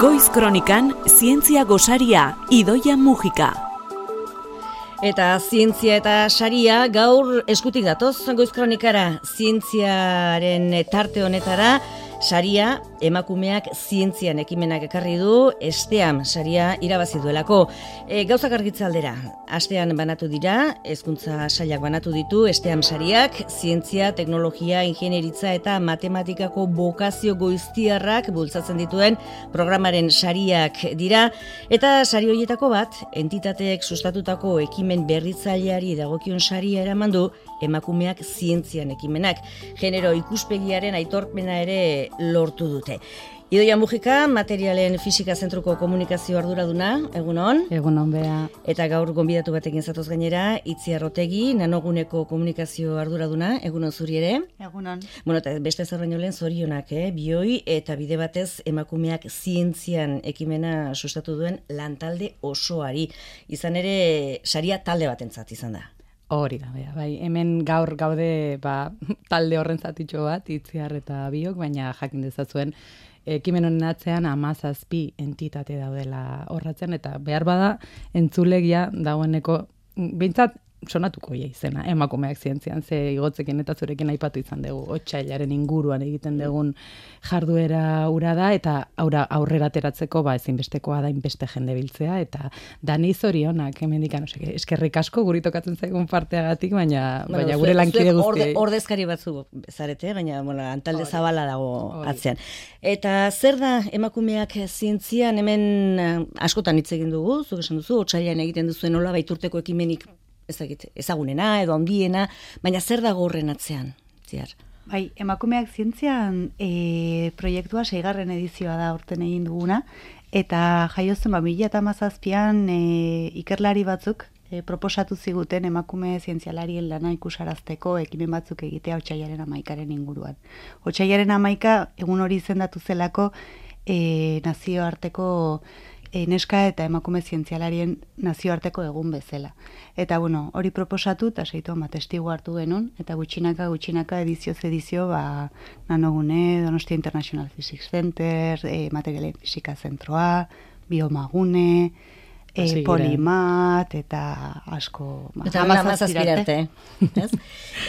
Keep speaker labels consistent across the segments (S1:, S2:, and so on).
S1: Goiz Kronikan Zientzia Gosaria Idoia Mujika.
S2: Eta zientzia eta saria gaur eskutik datoz Goiz Kronikara zientziaren tarte honetara saria emakumeak zientzian ekimenak ekarri du esteam saria irabazi duelako. E, gauzak argitzaldera, astean banatu dira, hezkuntza sailak banatu ditu esteam sariak, zientzia, teknologia, ingenieritza eta matematikako bokazio goiztiarrak bultzatzen dituen programaren sariak dira, eta sari horietako bat, entitateek sustatutako ekimen berritzaileari dagokion saria eramandu, emakumeak zientzian ekimenak. Genero ikuspegiaren aitorpena ere lortu dute. Idoia Mujika, materialen fisika zentruko komunikazio arduraduna, egunon?
S3: Egunon, bea.
S2: Eta gaur gonbidatu batekin zatoz gainera, itzi arrotegi, nanoguneko komunikazio arduraduna, egunon zuri ere?
S3: Egunon.
S2: Bueno, eta beste zer baino lehen zorionak, eh? bioi, eta bide batez emakumeak zientzian ekimena sustatu duen lantalde osoari. Izan ere, saria talde batentzat izan da.
S3: Hori da, bea, bai, hemen gaur gaude ba, talde horren zatitxo bat, itziar eta biok, baina jakin dezazuen, ekimen honen atzean amazazpi entitate daudela horratzen, eta behar bada entzulegia dagoeneko, bintzat sonatuko ia izena, emakumeak zientzian, ze igotzekin eta zurekin aipatu izan dugu, otxailaren inguruan egiten dugun jarduera ura da, eta aurra aurrera ateratzeko ba, ezinbestekoa da inbeste jende biltzea, eta dani zorionak, hemen dikan, eskerrik asko guritokatzen zaigun parteagatik, baina, bueno, baina gure lankide guzti.
S2: Orde, ordezkari batzu zarete, baina bueno, antalde zabala dago atzean. Eta zer da emakumeak zientzian, hemen eh, askotan hitz egin dugu, zuk esan duzu, otxailan egiten duzuen nola baiturteko ekimenik ezagunena edo handiena, baina zer dago horren atzean, ziar?
S4: Bai, emakumeak zientzian e, proiektua seigarren edizioa da urten egin duguna, eta jaiozen, ba, mila eta mazazpian e, ikerlari batzuk e, proposatu ziguten emakume zientzialarien lana ikusarazteko ekimen batzuk egitea otxaiaren amaikaren inguruan. Otxaiaren amaika, egun hori izendatu zelako e, nazioarteko e, neska eta emakume zientzialarien nazioarteko egun bezala. Eta bueno, hori proposatu eta seitu ama testigu hartu genuen, eta gutxinaka gutxinaka edizio edizio ba, nanogune, Donostia International Physics Center, e, materialen fisika zentroa, biomagune, e, polimat, eta asko...
S2: Ma, eta amazazpirarte.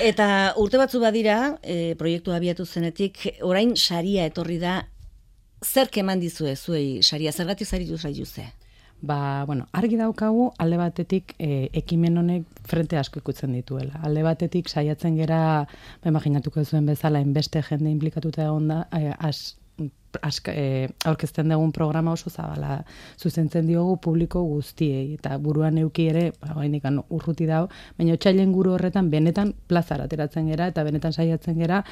S2: eta urte batzu badira, e, proiektu abiatu zenetik, orain saria etorri da zer keman dizue zuei saria zergatik zaritu zaitu ze?
S3: Ba, bueno, argi daukagu alde batetik e, ekimen honek frente asko ikutzen dituela. Alde batetik saiatzen gera, ba, imaginatuko zuen bezala, inbeste jende implikatuta egon da, e, aska, e, aurkezten dugun programa oso zabala zuzentzen diogu publiko guztiei. Eta buruan euki ere ba urruti dago baina otsailen guru horretan benetan plazara ateratzen gera eta benetan saiatzen gera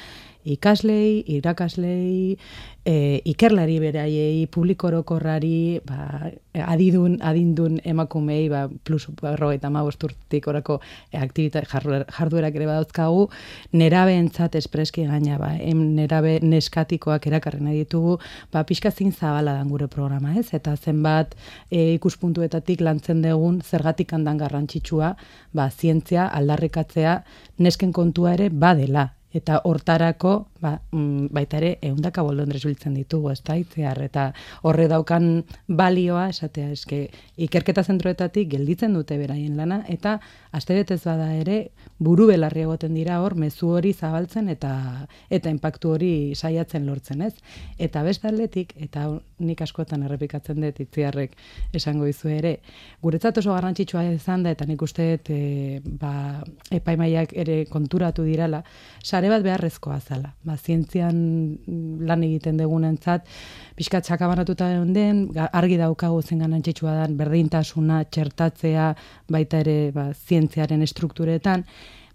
S3: ikaslei, irakaslei, e, ikerlari beraiei, publikorokorrari, ba, adidun, adindun emakumei, ba, plus barro eta bosturtik orako aktivitate jarduerak ere badauzkagu, nerabe entzat espreski gaina, ba, em, nerabe neskatikoak erakarren ditugu, ba, pixkazin zabala dan gure programa, ez? Eta zenbat e, ikuspuntuetatik lantzen dugun zergatik handan garrantzitsua, ba, zientzia aldarrikatzea nesken kontua ere badela, eta hortarako ba, mm, baita ere eundaka bolondrez biltzen ditugu, ez da, itzear, eta horre daukan balioa, esatea, eske, ikerketa zentroetatik gelditzen dute beraien lana, eta aste betez bada ere, buru belarri egoten dira hor, mezu hori zabaltzen, eta eta impactu hori saiatzen lortzen, ez? Eta beste aldetik, eta nik askotan errepikatzen dut, itziarrek esango dizu ere, guretzat oso garrantzitsua izan da, eta nik uste, e, ba, epaimaiak ere konturatu dirala, sare bat beharrezkoa zala ba, zientzian lan egiten degunentzat pixka txakabanatuta den, argi daukagu zen ganantxitsua da, berdintasuna, txertatzea, baita ere ba, zientziaren estrukturetan,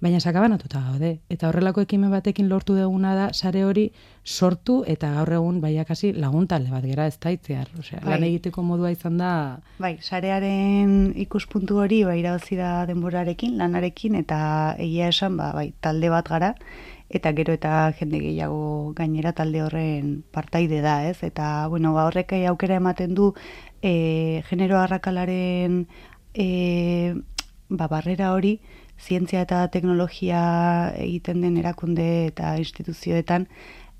S3: baina sakabanatuta gaude. Eta horrelako ekimen batekin lortu duguna da, sare hori sortu eta gaur egun baiakasi laguntale bat gera ez daitzear. Osea, bai. lan egiteko modua izan da...
S4: Bai, sarearen ikuspuntu hori bai irabazi da denborarekin, lanarekin, eta egia esan, ba, bai, talde bat gara, eta gero eta jende gehiago gainera talde horren partaide da, ez? Eta, bueno, ba, horrek aukera ematen du e, genero arrakalaren e, ba, barrera hori, zientzia eta teknologia egiten den erakunde eta instituzioetan,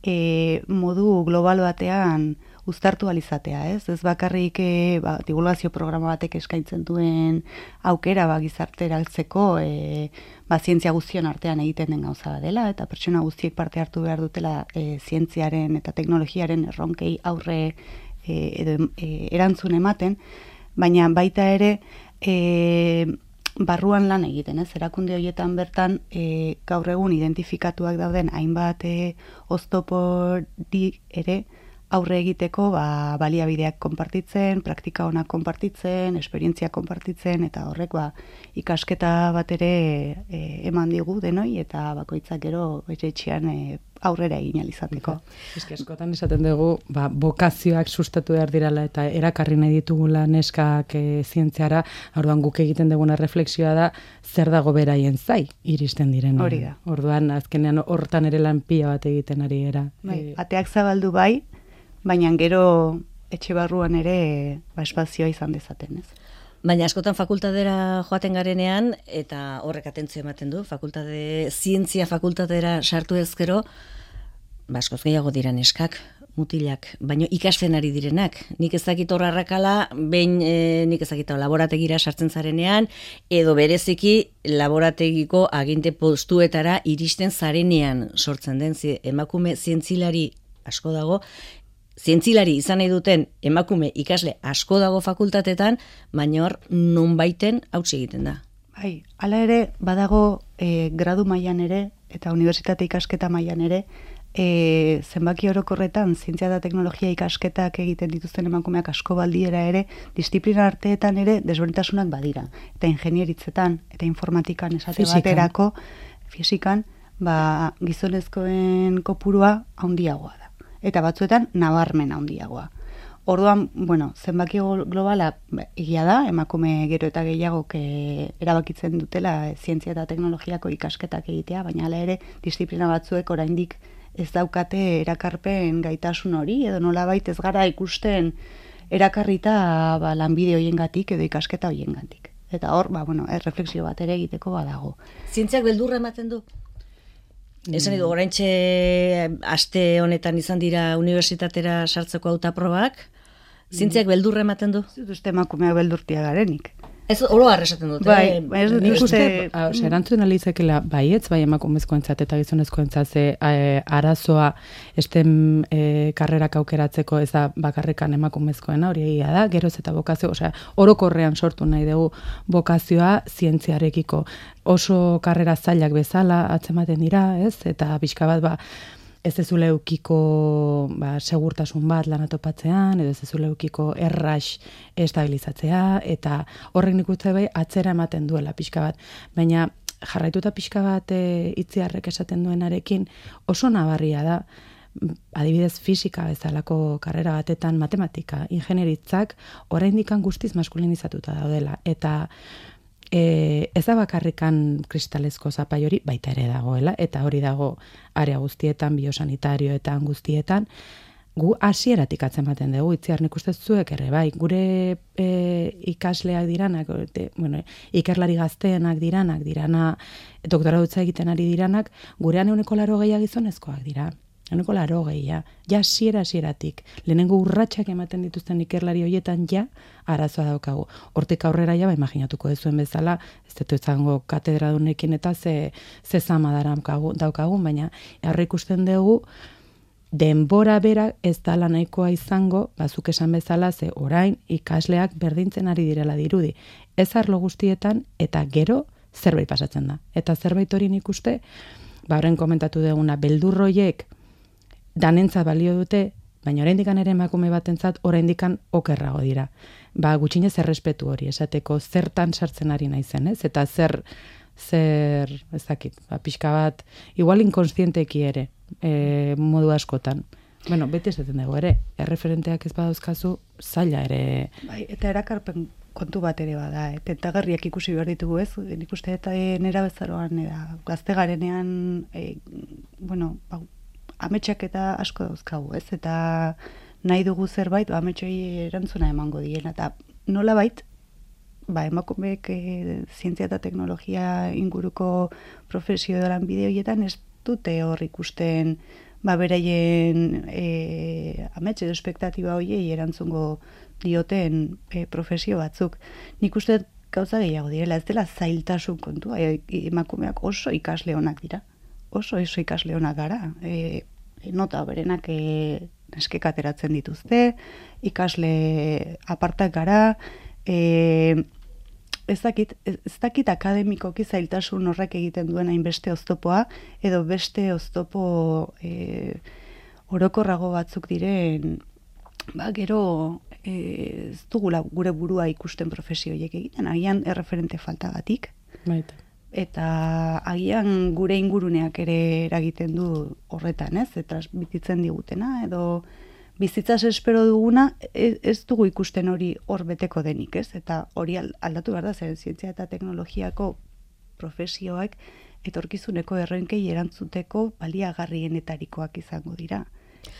S4: e, modu global batean uztartu alizatea, ez? Ez bakarrik e, ba, divulgazio programa batek eskaintzen duen aukera ba, gizarteraltzeko e, ba, zientzia guztion artean egiten den gauza dela, eta pertsona guztiek parte hartu behar dutela e, zientziaren eta teknologiaren erronkei aurre e, edo e, erantzun ematen, baina baita ere e, barruan lan egiten, ez? Erakunde horietan bertan e, gaur egun identifikatuak dauden hainbat e, oztoporik ere, aurre egiteko ba, baliabideak konpartitzen, praktika onak konpartitzen, esperientzia konpartitzen, eta horrek ba, ikasketa bat ere e, eman digu denoi, eta bakoitzak gero etxean e, aurrera egin alizateko.
S3: Eski askotan esaten dugu, ba, bokazioak sustatu behar dirala eta erakarri nahi ditugula neskak e, zientziara, orduan guk egiten duguna refleksioa da, zer dago beraien zai iristen diren.
S4: Hori da.
S3: Orduan, azkenean hortan ere lan pila bat egiten ari era.
S4: Bai, e, ateak zabaldu bai, baina gero etxe barruan ere ba, espazioa izan dezaten, ez?
S2: Baina askotan fakultatera joaten garenean, eta horrek atentzio ematen du, fakultate, zientzia fakultatera sartu ezkero, ba, askoz gehiago diran eskak, mutilak, baino ikasten ari direnak. Nik ezakit horra rakala, behin e, nik ezakit laborategira sartzen zarenean, edo bereziki laborategiko aginte postuetara iristen zarenean sortzen den, emakume zientzilari asko dago, zientzilari izan nahi duten emakume ikasle asko dago fakultatetan, baina hor non baiten hautsi egiten da.
S4: Bai, hala ere, badago e, gradu mailan ere, eta unibertsitate ikasketa mailan ere, e, zenbaki orokorretan, zientzia da teknologia ikasketak egiten dituzten emakumeak asko baldiera ere, disiplina arteetan ere desberdintasunak badira. Eta ingenieritzetan, eta informatikan esate Fisikan. baterako, fisikan, ba, gizonezkoen kopurua handiagoa da eta batzuetan nabarmen handiagoa. Orduan, bueno, zenbaki globala egia da, emakume gero eta gehiago ke erabakitzen dutela zientzia eta teknologiako ikasketak egitea, baina hala ere disiplina batzuek oraindik ez daukate erakarpen gaitasun hori, edo nola ez gara ikusten erakarrita ba, lanbide hoiengatik edo ikasketa hoiengatik. Eta hor, ba, bueno, erreflexio bat ere egiteko badago.
S2: Zientziak beldurra ematen du? Esan edo, oraintxe aste honetan izan dira unibertsitatera sartzeko autaprobak, zintziak beldurra ematen du?
S4: Zut emakumeak beldurtia garenik.
S2: Ez oro esaten dute.
S4: Bai, eh? ez dut
S3: nik uste, erantzun alizekela baietz, bai emakumezkoentzat eta gizonezkoentzat ze e, arazoa esten e, karrerak aukeratzeko ez da bakarrekan emakumezkoena, hori egia da, geroz eta bokazio, osea, orokorrean sortu nahi dugu bokazioa zientziarekiko oso karrera zailak bezala atzematen dira, ez? Eta pixka bat ba, ez ez eukiko ba, segurtasun bat lan atopatzean, edo ez ez eukiko errax estabilizatzea, eta horrek nik utze bai atzera ematen duela pixka bat. Baina jarraituta pixka bat e, itziarrek esaten duenarekin oso nabarria da, adibidez fisika bezalako karrera batetan matematika, ingenieritzak oraindikan guztiz maskulinizatuta daudela. Eta e, ez da bakarrikan kristalezko zapai hori baita ere dagoela, eta hori dago area guztietan, biosanitarioetan guztietan, gu hasieratik atzematen dugu, itziar nik uste zuek ere, bai, gure e, ikasleak diranak, te, bueno, ikerlari gazteenak diranak, dirana, doktora dutza egiten ari diranak, gurean euneko laro gehiagizonezkoak gizonezkoak dira. Eneko laro gehia, ja siera sieratik, lehenengo urratsak ematen dituzten ikerlari hoietan ja arazoa daukagu. Hortik aurrera ja, ba, imaginatuko dezuen bezala, ez dut izango katedra eta ze, ze zama daukagu, baina harri ikusten dugu, denbora bera ez da nahikoa izango, bazuk esan bezala, ze orain ikasleak berdintzen ari direla dirudi. Ez arlo guztietan eta gero zerbait pasatzen da. Eta zerbait hori nik uste, ba, komentatu duguna, beldurroiek, danentza balio dute, baina oraindik ere emakume batentzat oraindikan okerrago dira. Ba, gutxinez errespetu hori, esateko zertan sartzen ari naizen, ez? Eta zer zer, ez dakit, ba, pixka bat, igual inkonstienteki ere, e, modu askotan. Bueno, beti esaten dugu ere, erreferenteak ez badauzkazu, zaila ere.
S4: Bai, eta erakarpen kontu bat ere bada, eh? pentagarriak ikusi behar ditugu ez, nik uste eta e, nera bezaroan, gazte garenean, e, bueno, ba, ametsak eta asko dauzkagu, ez? Eta nahi dugu zerbait, ba, ametsoi erantzuna emango diena. Eta nola bait, ba, emakumeek e, zientzia eta teknologia inguruko profesio dolan bideoietan ez dute hor ikusten ba, beraien e, ametxe edo espektatiba hoiei erantzungo dioten e, profesio batzuk. Nik uste gauza gehiago direla, ez dela zailtasun kontua, e, emakumeak oso ikasle onak dira. Oso oso ikasle onak gara. E, nota berenak e, neskek ateratzen dituzte, ikasle apartak gara, e, ez dakit, ez dakit akademikoki zailtasun horrek egiten duen hainbeste oztopoa, edo beste oztopo e, orokorrago batzuk diren, ba, gero e, ez dugula gure burua ikusten profesioiek egiten, agian erreferente faltagatik.
S3: Baita.
S4: Eta agian gure inguruneak ere eragiten du horretan, ez? Eta bititzen digutena, edo bizitzaz espero duguna, ez, ez dugu ikusten hori hor beteko denik, ez? Eta hori aldatu behar da, zer zientzia eta teknologiako profesioak etorkizuneko erroinkei erantzuteko baliagarrienetarikoak izango dira.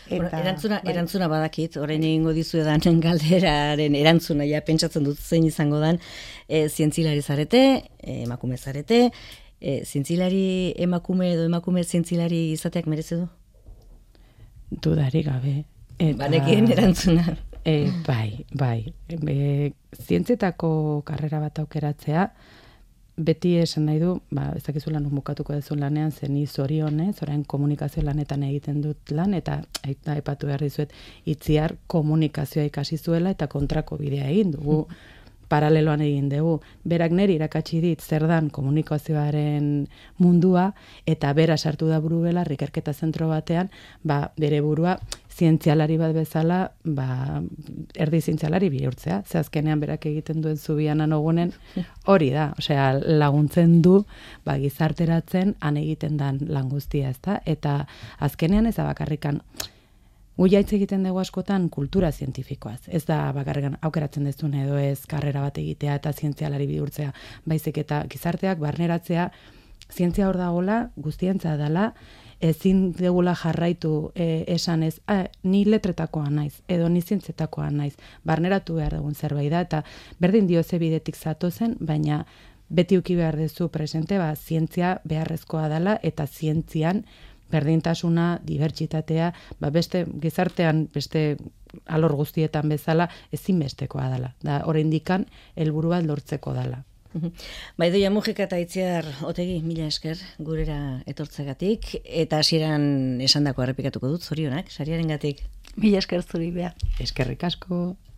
S2: Eta, erantzuna, bai. erantzuna badakit, orain egingo dizu edan galderaren erantzuna, ja, pentsatzen dut zein izango dan, e, zientzilari zarete, e, emakume zarete, e, zientzilari emakume edo emakume zientzilari izateak merezi du?
S3: Dudari gabe,
S2: Eta, Banekien erantzuna.
S3: E, bai, bai. E, zientzietako karrera bat aukeratzea, beti esan nahi du, ba, ez dakizu lan bukatuko duzu lanean, zen zorionez, orain komunikazio lanetan egiten dut lan, eta epatu behar dizuet, itziar komunikazioa ikasi zuela eta kontrako bidea egin dugu. paraleloan egin dugu. Berak neri irakatsi dit zer dan komunikazioaren mundua eta bera sartu da buru bela rikerketa zentro batean, ba, bere burua zientzialari bat bezala, ba, erdi zientzialari bihurtzea. Ze azkenean berak egiten duen zubian anogunen hori da. Osea, laguntzen du ba, gizarteratzen han egiten dan lan guztia, ezta? Eta azkenean ez da bakarrikan Gu jaitz egiten dugu askotan kultura zientifikoaz. Ez da bakarregan aukeratzen dezun edo ez karrera bat egitea eta zientzialari bihurtzea. Baizik eta gizarteak barneratzea zientzia hor dagoela, guztientza dela, ezin degula jarraitu e, esan ez, ah, ni letretakoa naiz, edo ni zientzetakoa naiz, barneratu behar dugun zerbait da, eta berdin dio ze bidetik zato zen, baina beti uki behar dezu presente, ba, zientzia beharrezkoa dela, eta zientzian, berdintasuna, dibertsitatea, ba beste gizartean beste alor guztietan bezala ezinbestekoa dela. Da oraindikan helburu bat lortzeko dela.
S2: Bai doia mujika eta itziar otegi mila esker gurera etortzegatik. Eta hasieran esandako errepikatuko dut zorionak sariarengatik.
S4: Mila esker zuri bea
S3: eskerrik asko